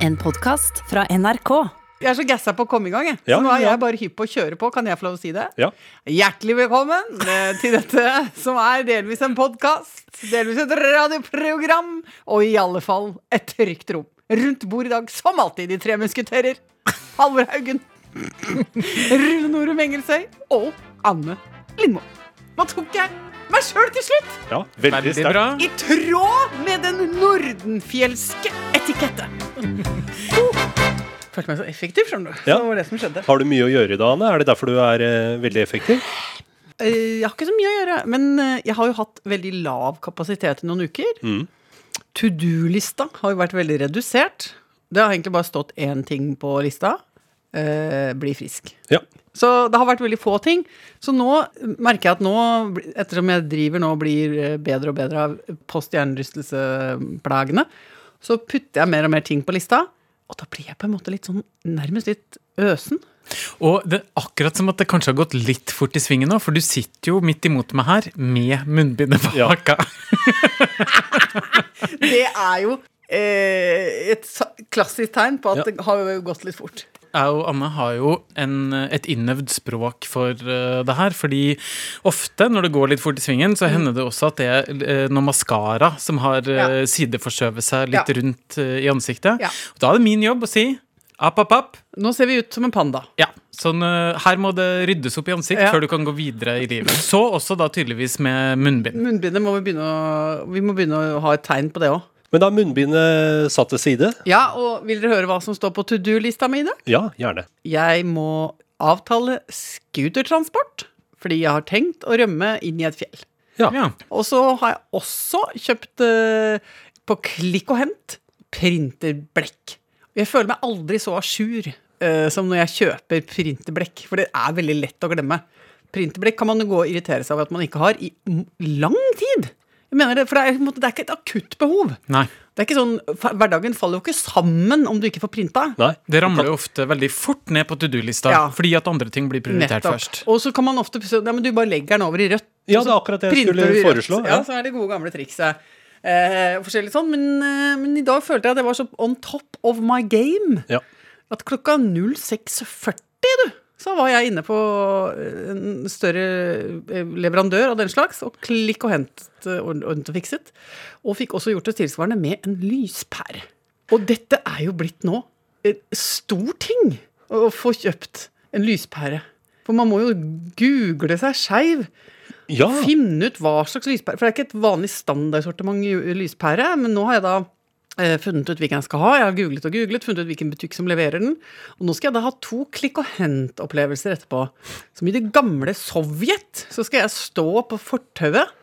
En podkast fra NRK. Jeg er så gassa på å komme i gang, jeg. Ja, så nå er ja. jeg bare hypp på å kjøre på. Kan jeg få lov å si det? Ja. Hjertelig velkommen eh, til dette som er delvis en podkast, delvis et radioprogram, og i alle fall et trygt rom. Rundt bord i dag, som alltid, de tre musketerer. Halvor Haugen, Rune Norum Engelsøy og Anne Lindmo. Nå tok jeg meg sjøl til slutt, ja veldig Veldig sterkt. bra. i tråd med den nordenfjelske etikette. Følte meg så effektiv, skjønner du. Ja. Det var det som skjedde. Har du mye å gjøre i dag, Anne? Er det derfor du er eh, veldig effektiv? Eh, Jeg har ikke så mye å gjøre, men eh, jeg har jo hatt veldig lav kapasitet i noen uker. Mm. To do-lista har jo vært veldig redusert. Det har egentlig bare stått én ting på lista. Eh, bli frisk. Ja. Så det har vært veldig få ting. Så nå merker jeg at nå, ettersom jeg driver nå og blir eh, bedre og bedre av post-hjernerystelse-plagene, så putter jeg mer og mer ting på lista. Og da blir jeg på en måte litt sånn nærmest litt øsen. Og det er akkurat som at det kanskje har gått litt fort i svingen nå, for du sitter jo midt imot meg her med munnbindet på Ja. haka. Det er jo et klassisk tegn på at Ja. det har gått litt fort. Jeg og Anne har jo en, et innøvd språk for uh, det her, fordi ofte når det går litt fort i svingen, så hender det også at det er uh, noe maskara som har uh, Ja. sideforskjøvet seg litt Ja. rundt eh, i ansiktet. Ja. Da er det min jobb å si app, app, app. Nå ser vi ut som en panda. Ja, sånn eh, Her må det ryddes opp i ansikt før du kan gå videre i livet. Så også da tydeligvis med munnbind. Munnbindet må vi begynne å Vi må begynne å ha et tegn på det òg. Men da er munnbindet satt til side? Ja, og vil dere høre hva som står på to do-lista mi i dag? Ja, gjerne. Jeg må avtale scootertransport, fordi jeg har tenkt å rømme inn i et fjell. Ja. Ja. Og så har jeg også kjøpt eh, på klikk og hent printerblekk. Jeg føler meg aldri så à jour eh, som når jeg kjøper printerblekk, for det er veldig lett å glemme. Printerblekk kan man jo gå og irritere seg over at man ikke har i lang tid. Jeg mener det, For det er, måte- det er ikke et akutt behov. Nei. Det er ikke sånn, Hverdagen faller jo ikke sammen om du ikke får printa. Nei? Det ramler jo ofte veldig fort ned på to do-lista, Ja. fordi at andre ting blir prioritert Nettopp. først. Og så kan man ofte ja, men du bare legger den over i rødt. Ja, det er akkurat det jeg skulle foreslå, Ja, ja. så er det gode gamle trikset. Eh, forskjellig sånn, men, eh, men i dag følte jeg at jeg var så on top of my game. Ja. At klokka 06.40, du, så var jeg inne på eh, en større eh, leverandør av den slags, og klikk og hent eh, ord- ordnet og fikset. Og fikk også gjort det tilsvarende med en lyspære. Og dette er jo blitt nå en stor ting å få kjøpt en lyspære. For man må jo google seg skeiv. Ja. Finne ut hva slags lyspære For det er ikke et vanlig standardsortiment lyspære, men nå har jeg da funnet ut hvilken jeg skal ha. Jeg har googlet og googlet, funnet ut hvilken butikk som leverer den. Og nå skal jeg da ha to klikk og hent-opplevelser etterpå. Som i det gamle Sovjet så skal jeg stå på fortauet.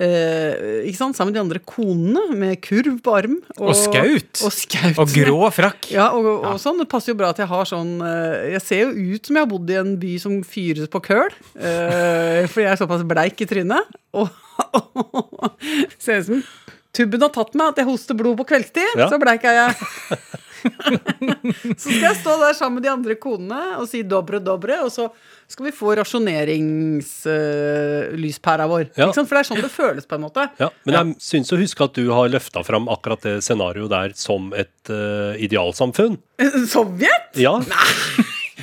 Eh, ikke sant, Sammen med de andre konene med kurv på arm. Og skaut. Og, skaut. Og grå frakk. Ja, og, og, og sånn. Det passer jo bra at jeg har sånn eh, Jeg ser jo ut som jeg har bodd i en by som fyres på køl. eh, fordi jeg er såpass bleik i trynet. Og ser ut som tubben har tatt meg, at jeg hoster blod på kveldstid. Ja. Så bleik jeg. så skal jeg stå der sammen med de andre konene og si dobre, dobre, og så skal vi få rasjoneringslyspæra vår. Ja. For det er sånn det føles, på en måte. ja. Men jeg syns å huske at du har løfta fram akkurat det scenarioet der som et uh, idealsamfunn. Sovjet? Ja.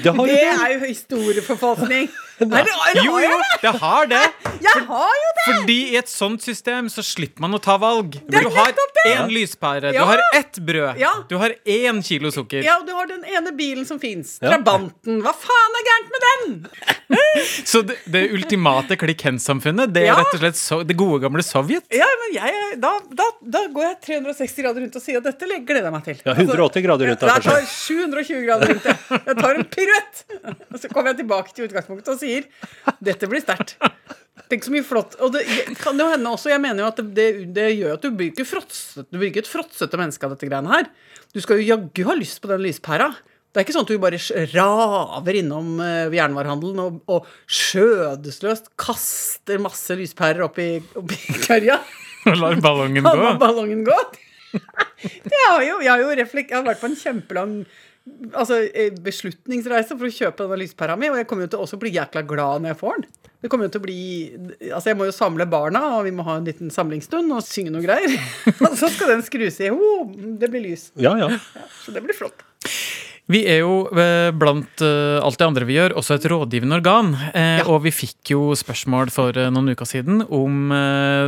Det har Det jo er jo historieforfalskning. Nei, det det Jo, jo, det har det! Jeg har jo det! Fordi i et sånt system så slipper man å ta valg. er Du har nettopp det! Én lyspære, Ja. du har ett brød, Ja. du har én kilo sukker. Ja, og du har den ene bilen som fins. Ja. Trabanten. Hva faen er gærent med den? Så det, det ultimate klikk-hen-samfunnet, det er Ja. rett og slett so det gode gamle Sovjet. Ja, men jeg, da, da, da går jeg 360 grader rundt og sier at dette gleder jeg meg til. Ja, 180 grader rundt Altså, Jeg tar 720 grader rundt. Jeg, jeg tar en piruett. Og så kommer jeg tilbake til utgangspunktet og sier dette blir sterkt. Tenk så mye flott. Og det kan jo hende også, jeg mener jo at det, det, det gjør at du blir ikke frotset, du blir ikke et fråtsete menneske av dette greiene her. Du skal jo jaggu ha lyst på den lyspæra. Det er ikke sånn at du bare raver innom uh, jernvarehandelen og, og skjødesløst kaster masse lyspærer opp i, opp i kørja. Og lar ballongen gå. ballongen gå. Jeg har jo, jeg har jo reflekt, jeg har vært på en kjempelang altså, eh, beslutningsreise for å kjøpe denne lyspæra mi, og jeg kommer jo til også å bli jækla glad når jeg får den. Det kommer jo til å bli Altså, jeg må jo samle barna, og vi må ha en liten samlingsstund og synge noe greier. og så skal den skrus i. Oh, det blir lys. Ja, ja. Så det blir flott. Vi er jo eh, blant eh, alt det andre vi gjør, også et rådgivende organ. Eh, Ja. Og vi fikk jo spørsmål for noen uker siden om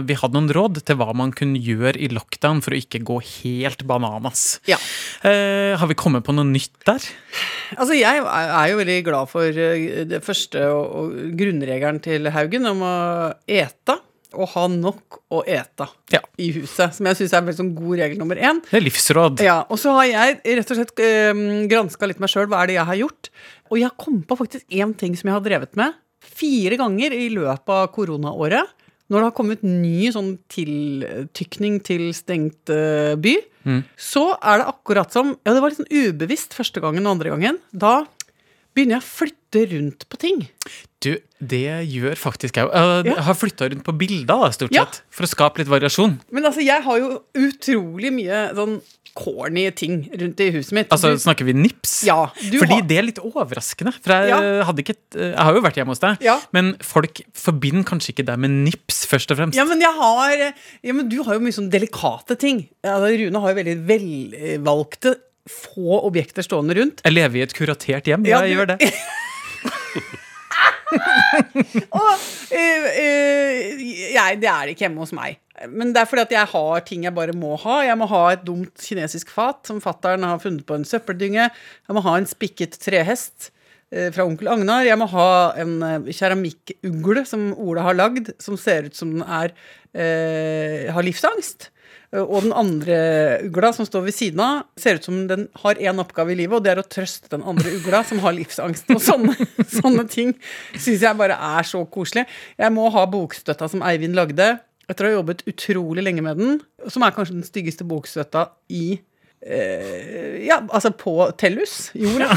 vi hadde noen råd til hva man kunne gjøre i lockdown for å ikke gå helt bananas. Ja. Har vi kommet på noe nytt der? Altså, jeg er jo veldig glad for det første og grunnregelen til Haugen om å ete. Og ha nok å ete Ja. i huset, som jeg syns er en veldig sånn god regel nummer én. Det er livsråd. Ja, og så har jeg rett og slett um, granska litt meg sjøl. Hva er det jeg har gjort? Og jeg kom på faktisk én ting som jeg har drevet med fire ganger i løpet av koronaåret. Når det har kommet ny sånn tiltykning til stengt uh, by, så er det akkurat som Ja, det var litt sånn ubevisst første gangen og andre gangen. Da begynner jeg å flytte rundt på ting. Du, det gjør faktisk jeg òg. Jeg har flytta rundt på bilder, da, stort Ja. For å skape litt variasjon. Men altså, jeg har jo utrolig mye sånn corny ting rundt i huset mitt. Altså, Du- snakker vi nips? Ja, Fordi har- det er litt overraskende. For jeg, Ja. hadde ikke, jeg har jo vært hjemme hos deg, Ja. men folk forbinder kanskje ikke deg med nips, først og fremst. Ja, men jeg har Ja, men du har jo mye sånn delikate ting. Altså, Rune har jo veldig velvalgte, få objekter stående rundt. Jeg lever i et kuratert hjem. Ja, jeg du- gjør det. Og eh, eh, jeg, det er det ikke hjemme hos meg. Men det er fordi at jeg har ting jeg bare må ha. Jeg må ha et dumt kinesisk fat som fattern har funnet på en søppeldynge. Jeg må ha en spikket trehest eh, fra onkel Agnar. Jeg må ha en keramikkugle som Ola har lagd, som ser ut som den er eh, har livsangst. Eh, Og den andre ugla som står ved siden av, ser ut som den har én oppgave i livet, og det er å trøste den andre ugla som har livsangst. Og sånne, sånne ting syns jeg bare er så koselig. Jeg må ha bokstøtta som Eivind lagde, etter å ha jobbet utrolig lenge med den, som er kanskje den styggeste bokstøtta i ja, altså på Tellus, jorda.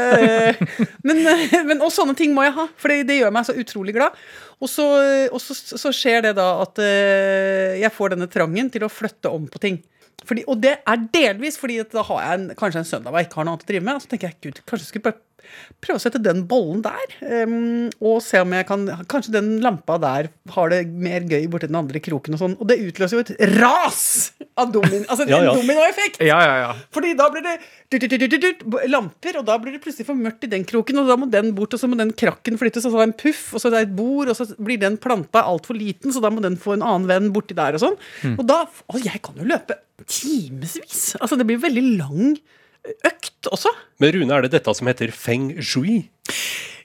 Eh, men, men også sånne ting må jeg ha, for det, det gjør meg så utrolig glad. Og så, og så, så skjer det da at eh, jeg får denne trangen til å flytte om på ting. Fordi, og det er delvis fordi da har jeg en, kanskje en søndag hvor jeg ikke har noe annet å drive med. Og så tenker jeg gud, kanskje jeg skulle bare prøve å sette den bollen der. Um, og se om jeg kan Kanskje den lampa der har det mer gøy borti den andre kroken og sånn. Og det utløser jo et ras av domin, altså Ja, ja. en dominoeffekt. Ja, ja, ja. Fordi da blir det dut, dut, dut, dut, dut, lamper, og da blir det plutselig for mørkt i den kroken, og da må den bort, og så må den krakken flyttes, og så er det en puff, og så er det et bord, og så blir den planta altfor liten, så da må den få en annen venn borti der og sån. Og da Og jeg kan jo løpe timevis. Altså, det blir veldig lang økt også. Men Rune, er det dette som heter feng shui?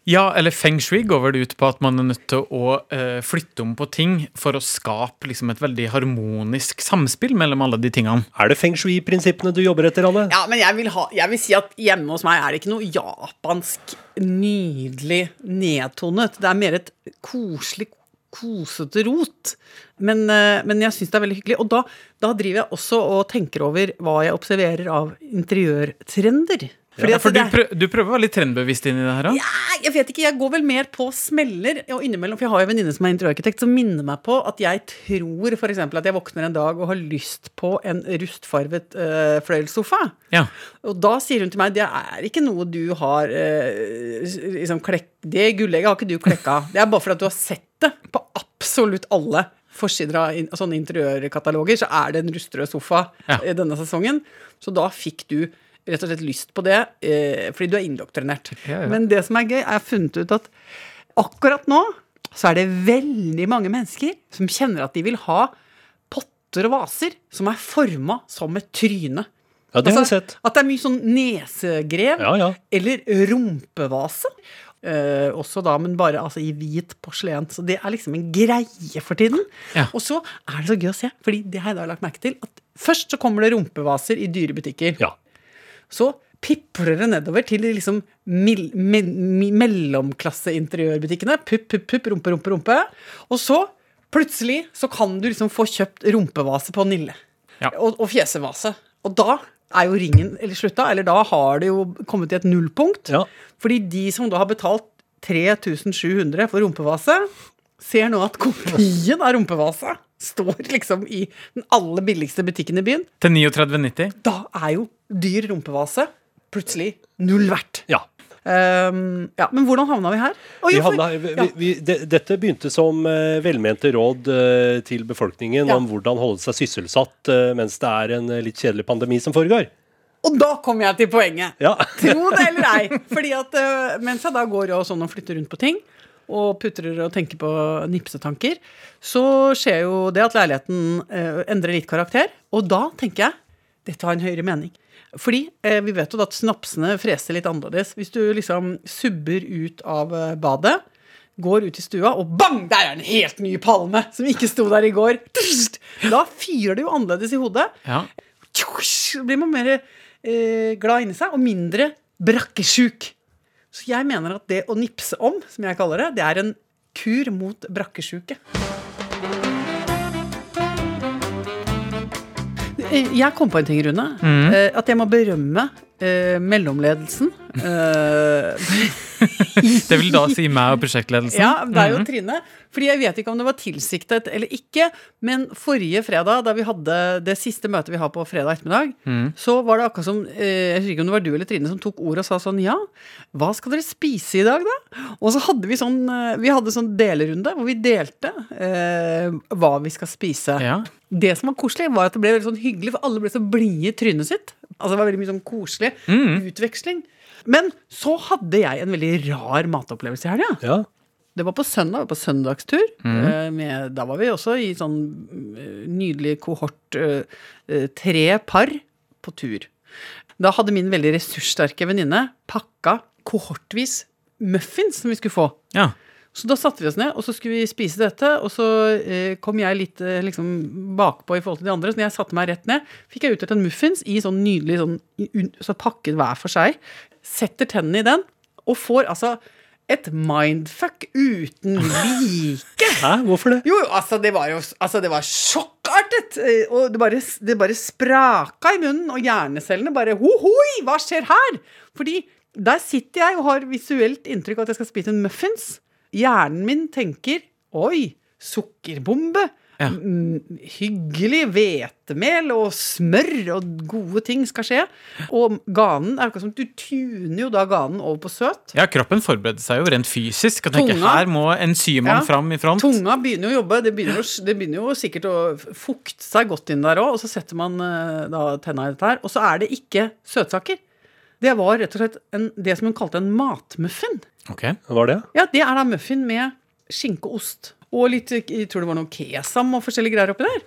Ja, eller feng shui går vel ut på at man er nødt til å eh, flytte om på ting for å skape liksom, et veldig harmonisk samspill mellom alle de tingene. Er det feng shui-prinsippene du jobber etter, Anne? Ja, men jeg vil, ha, jeg vil si at hjemme hos meg er det ikke noe japansk nydelig nedtonet. Det er mer et koselig, kosete rot. Men, eh, men jeg syns det er veldig hyggelig. Og da, da driver jeg også og tenker over hva jeg observerer av interiørtrender. Ja, for du, det er- prø du prøver å være litt trendbevisst inn i det her, da? Ja, jeg vet ikke, jeg går vel mer på smeller. Og innimellom, for jeg har jo en venninne som er interiørarkitekt, som minner meg på at jeg tror f.eks. at jeg våkner en dag og har lyst på en rustfarvet uh, fløyelssofa. Ja. Og da sier hun til meg det er ikke noe du har eh, liksom klekk... Det gullegget har ikke du klekka. Det er bare for at du har sett det på absolutt alle forsider av in sånne interiørkataloger, så er det en rustrød sofa Ja. eh, denne sesongen. Så da fikk du rett og slett lyst på det, eh, fordi du er indoktrinert. Ja, ja. Men det som er gøy, er funnet ut at akkurat nå så er det veldig mange mennesker som kjenner at de vil ha potter og vaser som er forma som et tryne. Ja, det har jeg Altså, sett. At det er mye sånn nesegrev ja. eller rumpevase. Eh, også da, men bare altså, i hvit porselen. Så det er liksom en greie for tiden. Ja. Og så er det så gøy å se, Fordi det har jeg da lagt merke til. At først så kommer det rumpevaser i dyre butikker. Ja. Så pipler det nedover til de liksom mil, me, mi- mellomklasseinteriørbutikkene. Pupp, pupp, pupp, rumpe, rumpe, rumpe. Og så plutselig så kan du liksom få kjøpt rumpevase på Nille. Ja. Og, og fjesevase. Og da er jo ringen eller slutta, eller da har det jo kommet til et nullpunkt. Ja. Fordi de som da har betalt 3700 for rumpevase, ser nå at kopien av rumpevasa står liksom i den aller billigste butikken i byen. Til 39,90. Da er jo dyr rumpevase plutselig null verdt. Ja. Um, ja, Men hvordan havna vi her? Oh, Vi havna, vi, ja. vi, de, dette begynte som uh, velmente råd uh, til befolkningen Ja. om hvordan holde seg sysselsatt uh, mens det er en litt kjedelig pandemi som foregår. Og da kom jeg til poenget. Ja. Tro det eller ei. Fordi at mens jeg da går og sånn og flytter rundt på ting, og putrer og tenker på nipsetanker, så skjer jo det at leiligheten eh, endrer litt karakter. Og da tenker jeg dette har en høyere mening. Fordi eh, vi vet jo at snapsene freser litt annerledes. Hvis du liksom subber ut av eh, badet, går ut i stua, og bang! Der er en helt ny palme som ikke sto der i går. Da fyrer det jo annerledes i hodet Ja. blir man mer eh, glad inni seg og mindre brakkesjuk. Så jeg mener at det å nipse om, som jeg kaller det, det er en kur mot brakkesjuke. Eh, Jeg kom på en ting, Rune. Mm. At jeg må berømme eh, mellomledelsen. Det vil da si meg og prosjektledelsen. ja, det er jo Trine. Fordi jeg vet ikke om det var tilsiktet eller ikke, men forrige fredag, da vi hadde det siste møtet vi har på fredag ettermiddag, så var det akkurat som eh, Jeg husker ikke om det var du eller Trine som tok ordet og sa sånn Ja, hva skal dere spise i dag, da? Og så hadde vi sånn eh, Vi hadde sånn delerunde hvor vi delte eh, hva vi skal spise. Ja. Det som var koselig, var at det ble veldig sånn hyggelig, for alle ble så blide i trynet sitt. Altså Det var veldig mye sånn koselig utveksling. Men så hadde jeg en veldig rar matopplevelse i helga. Ja. Det var på søndag, på søndagstur. Mm. Med, da var vi også i sånn eh, nydelig kohort, eh, tre par på tur. Da hadde min veldig ressurssterke venninne pakka kohortvis muffins som vi skulle få. Ja. Så da satte vi oss ned, og så skulle vi spise dette. Og så eh, kom jeg litt eh, liksom bakpå i forhold til de andre. Så når jeg satte meg rett ned, fikk jeg utdelt en muffins i sånn nydelig sånn, så pakket hver for seg. Setter tennene i den, og får altså et mindfuck uten like. Hæ, hvorfor det? Jo, altså det var jo altså, det var sjokkartet! eh, Og det bare, det bare spraka i munnen, og hjernecellene bare Hohoi, hva skjer her? Fordi der sitter jeg og har visuelt inntrykk av at jeg skal spise en muffins. Hjernen min tenker Oi, sukkerbombe. Ja. Hyggelig hvetemel og smør og gode ting skal skje. Og ganen er akkurat som Du tuner jo da ganen over på søt. ja, kroppen forbereder seg jo rent fysisk. Og tenker, Tunga. her må enzymene Ja. fram i front. Tunga begynner jo å jobbe. Det begynner, jo, det begynner jo sikkert å fukte seg godt inn der òg. Og så setter man eh, da tenna i dette her. Og så er det ikke søtsaker. Det var rett og slett en, det som hun kalte en matmuffin. Ok. Var det? Ja, det er da muffin med skinke og ost. Og litt, jeg tror det var noe kesam og forskjellige greier oppi der.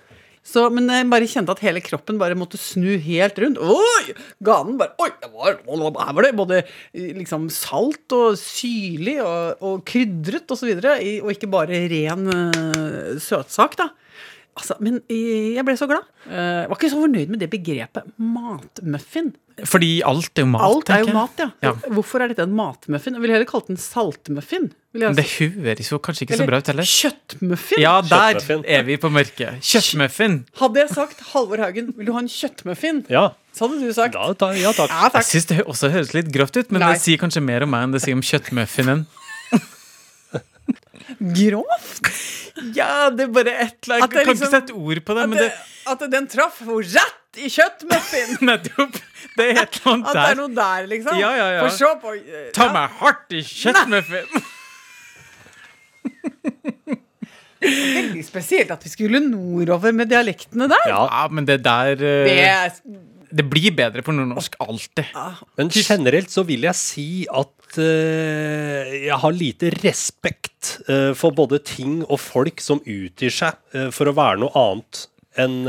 Så, men jeg bare kjente at hele kroppen bare måtte snu helt rundt. Oi! Ganen bare Oi! Det var, her var det både liksom salt og syrlig og, og krydret og så videre, og ikke bare ren uh, søtsak, da. Altså, men eh, jeg ble så glad. Eh, Jeg var ikke så fornøyd med det begrepet matmuffin. Fordi alt er jo mat. Alt er jo mat, ja. Ja. Hvorfor er dette en matmuffin? Jeg ville heller kalt den saltmuffin. Vil jeg Det høres jo kanskje ikke så bra ut heller. Kjøttmuffin. Ja, der Kjøttmuffin. er vi på mørket. Kjøttmuffin. Hadde jeg sagt Halvor Haugen, vil du ha en kjøttmuffin? Ja. Så hadde du sagt Da, ta, ja takk. ja, Jeg takk. syns det også høres litt grovt ut, men Nei. det sier kanskje mer om meg enn det sier om kjøttmuffinen. Grovt? Ja, det er bare et eller annet Jeg kan liksom- ikke sette ord på det, At, men det, det at den traff henne rett i kjøttmuffin! Nettopp. Det er et eller At det er noe der, liksom. Ja, ja, ja. For se på eh, Ta ja. meg hardt i kjøttmuffin! Veldig spesielt at vi skulle nordover med dialektene der. Ja, Ja, men det der uh... Det, Det blir bedre på nordnorsk alltid. Men generelt så vil jeg si at uh, jeg har lite respekt uh, for både ting og folk som utgir seg uh, for å være noe annet enn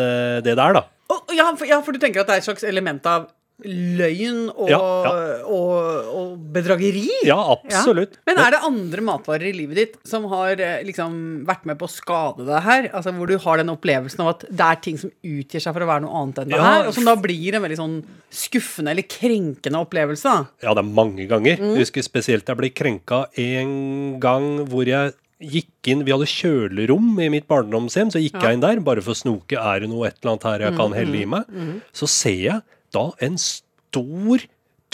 det der, da. Oh, ja, for, ja, for du tenker at det er et slags element av løgn og, Ja, ja. og, og bedrageri? Ja, absolutt. Ja. Men er det andre matvarer i livet ditt som har eh, liksom vært med på å skade deg her? Altså Hvor du har den opplevelsen av at det er ting som utgir seg for å være noe annet enn det Ja. her, og som da blir en veldig sånn skuffende eller krenkende opplevelse? da? Ja, det er mange ganger. Mm. Jeg husker spesielt jeg ble krenka en gang hvor jeg gikk inn Vi hadde kjølerom i mitt barndomshjem, så gikk jeg inn der bare for å snoke. Er det noe et eller annet her jeg Mm, kan helle i meg? Så ser jeg da en stor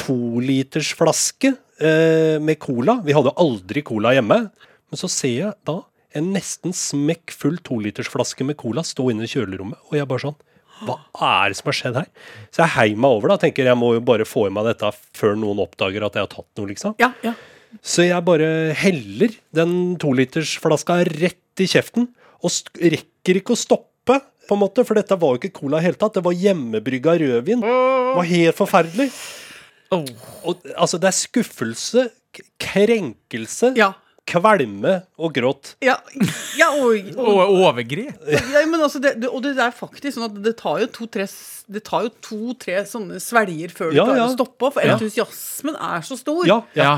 tolitersflaske eh, med cola. Vi hadde aldri cola hjemme. Men så ser jeg da en nesten smekkfull tolitersflaske med cola stå inne i kjølerommet, og jeg bare sånn Hva er det som har skjedd her? Så jeg heiv meg over, da. Tenker jeg må jo bare få i meg dette før noen oppdager at jeg har tatt noe, liksom. Ja, ja. Så jeg bare heller den tolitersflaska rett i kjeften, og rekker ikke å stoppe, på en måte, for dette var jo ikke cola i det hele tatt. Det var hjemmebrygga rødvin. Det var helt forferdelig. Oh. Og, altså, det er skuffelse, krenkelse, Ja. kvalme og gråt. Ja, ja og, og, Og overgrep. ja, men altså det, det, og det er faktisk sånn at det tar jo to-tre Det tar jo to-tre sånne svelger før du Ja, klarer ja. å stoppe, for Ja. entusiasmen er så stor. Ja, Ja.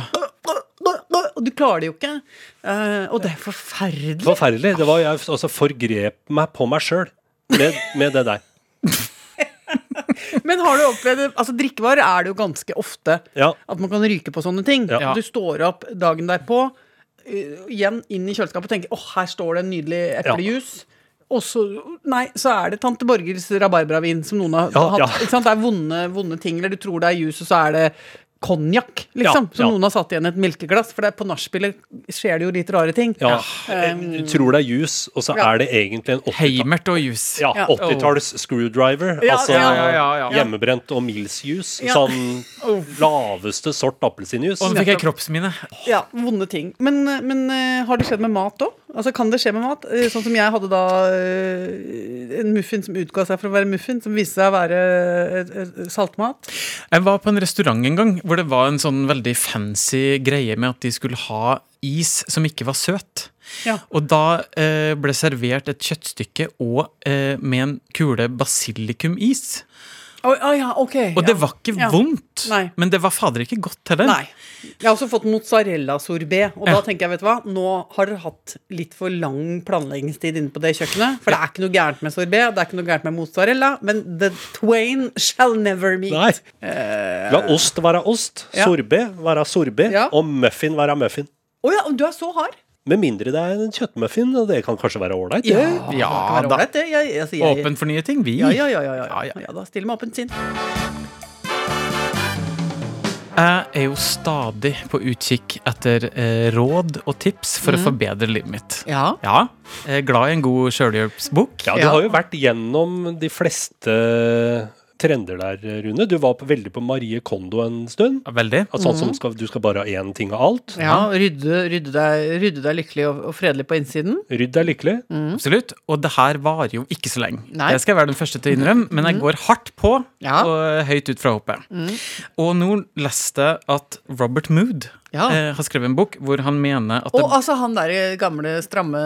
Og du klarer det jo ikke. Eh, og det er forferdelig. forferdelig. Det var jeg altså forgrep meg på meg sjøl med, med det der. Men har du opplevd? Altså Drikkevarer er det jo ganske ofte Ja. at man kan ryke på sånne ting. Ja. Du står opp dagen derpå, uh, igjen inn i kjøleskapet og tenker åh, her står det en nydelig eplejus. Og så, nei, så er det tante Borgers rabarbravin som noen har Ja, hatt. ja. Ikke sant? Det er vonde, vonde ting. Eller du tror det er jus, og så er det konjakk, liksom. Ja, Så ja. noen har satt igjen et melkeglass. For det er på nachspielet skjer det jo litt rare ting. Ja. Um, Du tror det er juice, og så Ja. er det egentlig en 80 Heimert og jus. ja, Ja. 80-talls screwdriver. Ja, altså ja, ja, ja, ja. hjemmebrent og Mills-juice. Ja. Sånn laveste sort appelsinjuice. Og nå fikk jeg kroppsminne. Ja, vonde ting. Men, men eh, har det skjedd med mat òg? Altså, kan det skje med mat? Eh, Sånn som jeg hadde da eh, en muffin som utga seg for å være muffin, som viste seg å være et saltmat. Jeg var på en restaurant en gang hvor det var en sånn veldig fancy greie med at de skulle ha is som ikke var søt. Ja. Og da eh, ble servert et kjøttstykke og eh, med en kule basilikumis. Å oh, ja, okay, Og det ja. var ikke Ja. vondt, Nei. men det var fader ikke godt heller. Nei. Jeg har også fått mozzarella-sorbé, og da tenker jeg, vet du hva, nå har dere hatt litt for lang planleggingstid inne på det kjøkkenet. For det er ikke noe gærent med sorbé, det er ikke noe gærent med mozzarella, men the twain shall never meet. Nei. La ost være ost, Ja. sorbé være sorbé, Ja. og muffin være muffin. Å ja, du er så hard. Med mindre det er en kjøttmuffin, og det kan kanskje være ålreit. Ja, det. det Ja, kan være det. Jeg, altså, jeg, Åpen for nye ting, vi. Ja, ja, ja, ja, ja. Ja, ja. ja. da stiller med åpent sinn. Jeg er jo stadig på utkikk etter eh, råd og tips for å forbedre livet mitt. Ja. Ja, jeg er glad i en god sjølhjelpsbok. Ja, du Ja. har jo vært gjennom de fleste trender der, Rune. Du var på, veldig på Marie Kondo en stund. Veldig. Altså, sånn som skal, du skal bare ha én ting av alt. Ja, rydde, rydde, deg, rydde deg lykkelig og, og fredelig på innsiden. Rydd deg lykkelig. Absolutt. Og det her varer jo ikke så lenge. Nei. Det skal jeg være den første til å innrømme, men jeg går hardt på Ja. og høyt ut fra hoppet. Og nå leste jeg at Robert Mood Ja. eh, har skrevet en bok hvor han mener at Og det, altså han der gamle, stramme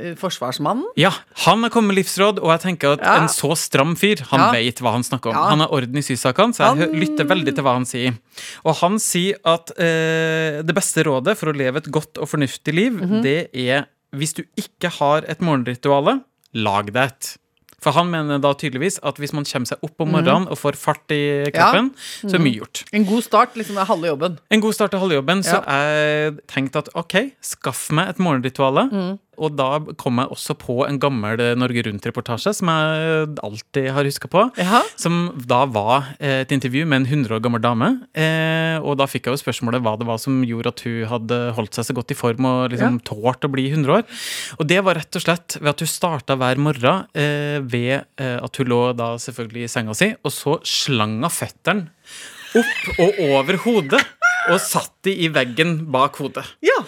eh, forsvarsmannen. Ja, han har kommet med livsråd, og jeg tenker at Ja. en så stram fyr, han Ja. vet hva han snakker om. Ja. Han har orden i sysakene, så jeg Han- lytter veldig til hva han sier. Og han sier at eh, det beste rådet for å leve et godt og fornuftig liv, Mhm. det er hvis du ikke har et morgenrituale, lag deg et. For han mener da tydeligvis at hvis man kommer seg opp om morgenen og får fart i kroppen, Ja. så er mye gjort. En god start liksom er halve jobben. En god start til halvjobben, så Ja. jeg tenkte at ok, skaff meg et morgenrituale. Mm. Og da kom jeg også på en gammel Norge Rundt-reportasje som jeg alltid har huska på. Jaha. Som da var eh, et intervju med en 100 år gammel dame. Eh, og da fikk jeg jo spørsmålet hva det var som gjorde at hun hadde holdt seg så godt i form og liksom tålt å bli 100 år. Og det var rett og slett ved at hun starta hver morgen eh, ved at hun lå da selvfølgelig i senga si, og så slang hun føttene opp og over hodet. Og satt de i veggen bak hodet. Ja.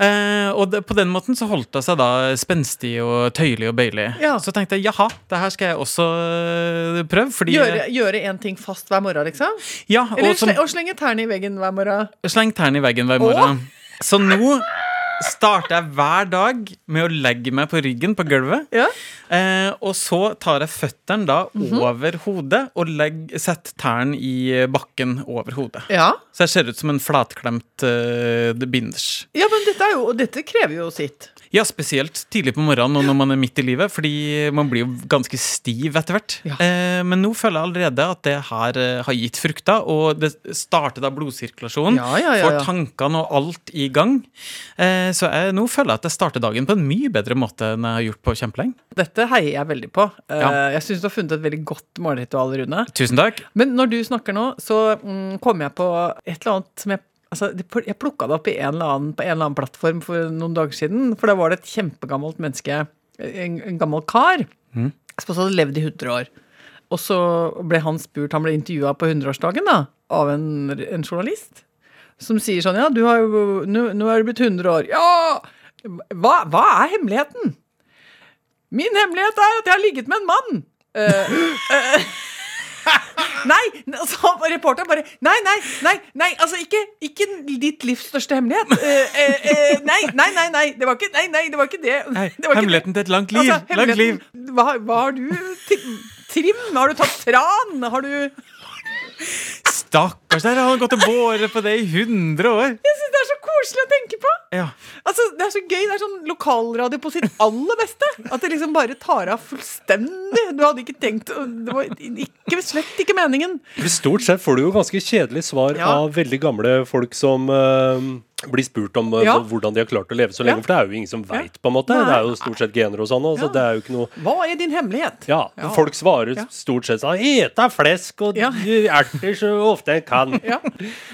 Eh, og det, på den måten så holdt hun seg da spenstig og tøyelig og bøyelig. Ja. Så tenkte jeg jaha, det her skal jeg også øh, prøve. Fordi Gjøre, gjøre en ting fast hver morgen, liksom? Ja, Eller og som, og slenge tærne i veggen hver morgen? sleng tærne i veggen hver morgen. Så nå starter jeg hver dag med å legge meg på ryggen på gulvet. Ja. Eh, og så tar jeg føttene da over hodet og legg, setter tærne i bakken over hodet. Ja. Så jeg ser ut som en flatklemt uh, binders. ja, men dette, jo, dette krever jo sitt. Ja, spesielt tidlig på morgenen og når man er midt i livet, fordi man blir jo ganske stiv etter hvert. Ja. Eh, men nå føler jeg allerede at det her eh, har gitt frukter, og det starter da blodsirkulasjonen. Ja, ja. Får tankene og alt i gang. Eh, så jeg, nå føler jeg at jeg starter dagen på en mye bedre måte enn jeg har gjort på kjempelenge. Dette heier jeg veldig på. Eh. Jeg syns du har funnet et veldig godt morgenritual, Rune. Tusen takk. Men når du snakker nå, så mm, kommer jeg på et eller annet som jeg Altså, jeg plukka det opp i en annen, på en eller annen plattform for noen dager siden. For da var det et kjempegammelt menneske, en, en gammel kar, Mm. som også hadde levd i 100 år. Og så ble han spurt, han ble intervjua på 100-årsdagen da, av en, en journalist. Som sier sånn Ja, du har jo Nå, nå er du blitt 100 år. Ja! Hva, hva er hemmeligheten? Min hemmelighet er at jeg har ligget med en mann. Uh, eh, nei! Altså, reporteren bare Nei, nei, nei, nei altså ikke, ikke ditt livs største hemmelighet. Eh, eh, eh, nei, nei, nei, nei. Det var ikke, nei, nei, det, var ikke det. Nei, det var hemmeligheten til et langt liv. Altså, langt liv. Hva, hva har du Trim? Har du tatt tran? Har du Stakkars, der har han gått og båret på det i 100 år. Jeg synes det er så koselig å tenke på. Ja. Altså, Det er så gøy. Det er sånn lokalradio på sitt aller beste. At det liksom bare tar av fullstendig. Du hadde ikke tenkt Det var ikke, slett ikke meningen. Stort sett får du jo ganske kjedelige svar Ja. av veldig gamle folk som uh, blir spurt om uh, Ja. hvordan de har klart å leve så lenge. Ja. For det er jo ingen som veit, på en måte. Nei. Det er jo stort sett gener og sånn. Altså, Ja. Det er jo ikke noe Hva er din hemmelighet? Ja, Ja. folk svarer Ja. stort sett sånn Eta flesk og Ja. erter så ofte en kan. Ja,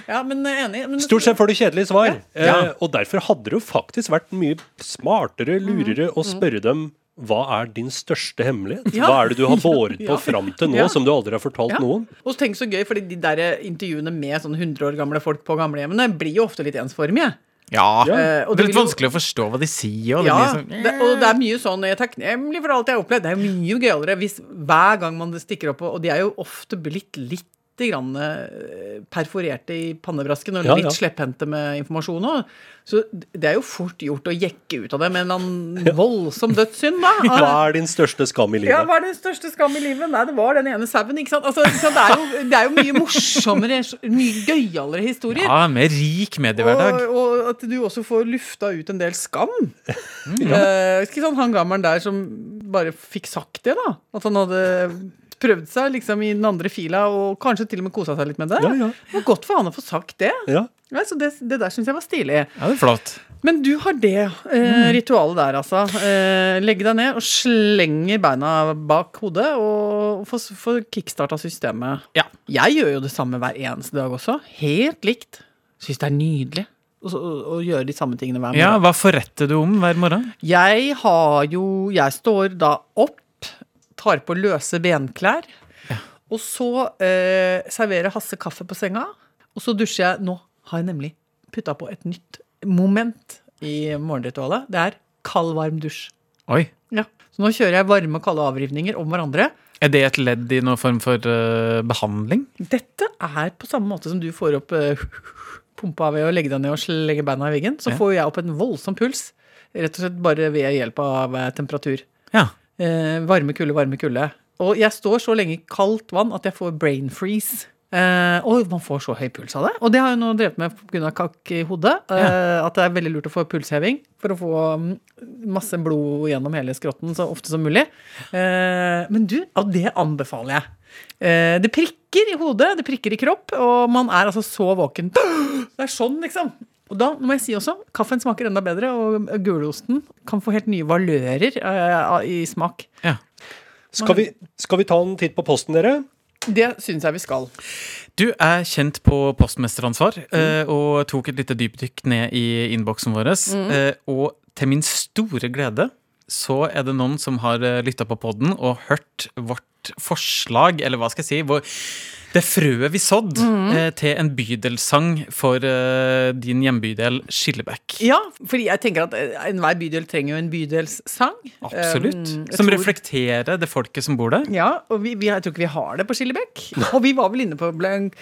ja men enig. Men, Stort sett får du kjedelige svar. Ja. Eh, og derfor hadde det jo faktisk vært mye smartere, lurere å spørre dem hva er din største hemmelighet? Mm. Ja. Hva er det du har båret på Ja. fram til nå Ja. som du aldri har fortalt Ja. noen? Og tenk så gøy, fordi de der intervjuene med sånn 100 år gamle folk på gamlehjemmene blir jo ofte litt ensformige. Ja. Eh, og det er litt vanskelig å forstå hva de sier. Og Ja, blir sånn, det, og det er mye sånn Jeg er takknemlig for alt jeg har opplevd. Det er jo mye gøyere hvis hver gang man stikker opp Og de er jo ofte blitt litt grann eh, perforerte i pannebrasken og Ja, litt ja. slepphendte med informasjon òg. Så det er jo fort gjort å jekke ut av det med en eller annen voldsom dødssynd, da. Hva er din største skam i livet? Ja, hva er din største skam i livet? Nei, det var den ene sauen, ikke sant. Altså, ikke sant? Det, er jo, det er jo mye morsommere, mye gøyalere historier. ja, med rik mediehverdag. Og, og at du også får lufta ut en del skam. Eh, ikke sånn han gammelen der som bare fikk sagt det, da. At han hadde prøvd seg liksom i den andre fila og kanskje til og med kosa seg litt med det. Ja, ja. Det var godt for han å få sagt det. Ja. Ja, så det, det der syns jeg var stilig. Ja, det er flott. Men du har det eh, ritualet der, altså. Eh, legge deg ned og slenge beina bak hodet og få, få kickstarta systemet. Ja. Jeg gjør jo det samme hver eneste dag også. Helt likt. Syns det er nydelig å gjøre de samme tingene hver morgen. Ja, Hva forretter du om hver morgen? Jeg har jo Jeg står da opp, tar på løse benklær, og så eh, serverer Hasse kaffe på senga. Og så dusjer jeg. Nå har jeg nemlig putta på et nytt moment i morgenritualet. Det er kald, varm dusj. Oi. Ja. Så nå kjører jeg varme og kalde avrivninger om hverandre. Er det et ledd i noen form for uh, behandling? Dette er på samme måte som du får opp uh, pumpa ved å legge deg ned og legge beina i veggen. Så Ja. får jeg opp en voldsom puls. Rett og slett bare ved hjelp av eh, temperatur. Ja. Eh, varme, kulde, varme, kulde. Og jeg står så lenge i kaldt vann at jeg får brain freeze. Eh, og man får så høy puls av det. Og det har jeg nå drevet med pga. kakk i hodet. Eh, At det er veldig lurt å få pulsheving for å få mm, masse blod gjennom hele skrotten så ofte som mulig. Eh, men du, av det anbefaler jeg. Eh, det prikker i hodet, det prikker i kropp, og man er altså så våken. Det er sånn, liksom. Og da må jeg si også, kaffen smaker enda bedre, og gulosten kan få helt nye valører uh, i smak. ja. Skal, vi, skal vi ta en titt på posten, dere? Det syns jeg vi skal. Du er kjent på postmesteransvar eh, og tok et lite dypdykk ned i innboksen vår. Eh, og til min store glede så er det noen som har lytta på podden og hørt vårt forslag, eller hva skal jeg si vår, Det frøet vi sådd eh, til en bydelssang for eh, din hjembydel Skillebekk. Ja, fordi jeg tenker at eh, enhver bydel trenger jo en bydelssang. Absolutt. Um, Som tror- reflekterer det folket som bor der. Ja, og vi, vi, jeg tror ikke vi har det på Skillebekk. Og vi var vel inne på blank,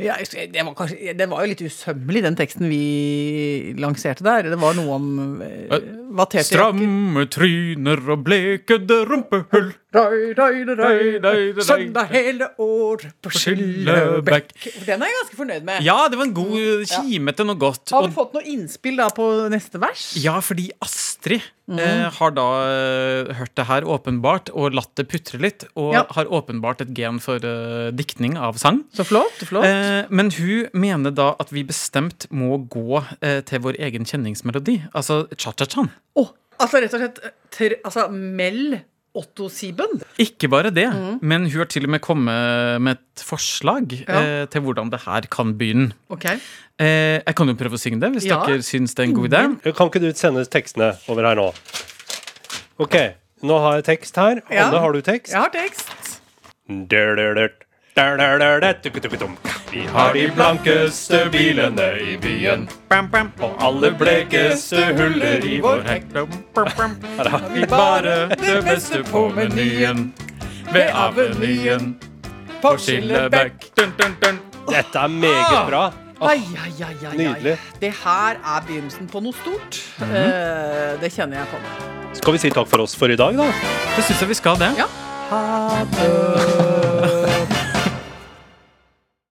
ja, det, var kanskje, det var jo litt usømmelig, den teksten vi lanserte der. Det var noe om eh. Stramme tryner og blekede rumpehull. Røy, røy, røy, Røy, røy, røy. Søndag hele året på Skillebekk. Den er jeg ganske fornøyd med. Ja, det var en god kime til noe godt. Har vi fått noe innspill da på neste vers? ja, fordi Astrid mm. eh, har da eh, hørt det her åpenbart og latt det putre litt, og Ja. har åpenbart et gen for uh, diktning av sang. Så flott. flott. Eh, men hun mener da at vi bestemt må gå eh, til vår egen kjenningsmelodi, altså cha-cha-chan. Å, altså rett og slett altså, Mel Otto Sieben. Ikke bare det, mm. men hun har til og med kommet med et forslag Ja. eh, til hvordan det her kan begynne. Okay. Eh, jeg kan jo prøve å synge det, hvis Ja. dere syns det er en god idé. Kan ikke du sende tekstene over her nå? Ok, nå har jeg tekst her. Ja. Anne, har du tekst? Jeg har tekst. Vi har de blankeste bilene i byen. Og alle blekeste huller i vår hekk. Her har vi bare det beste på menyen. Ved Avenyen på Skillebekk. Dette er meget bra. Ai, ai, ai, ai, ai. Nydelig. Det her er begynnelsen på noe stort. Eh, det kjenner jeg på meg. Skal vi si takk for oss for i dag, da? Det syns jeg vi skal, det. Ja. Ha det.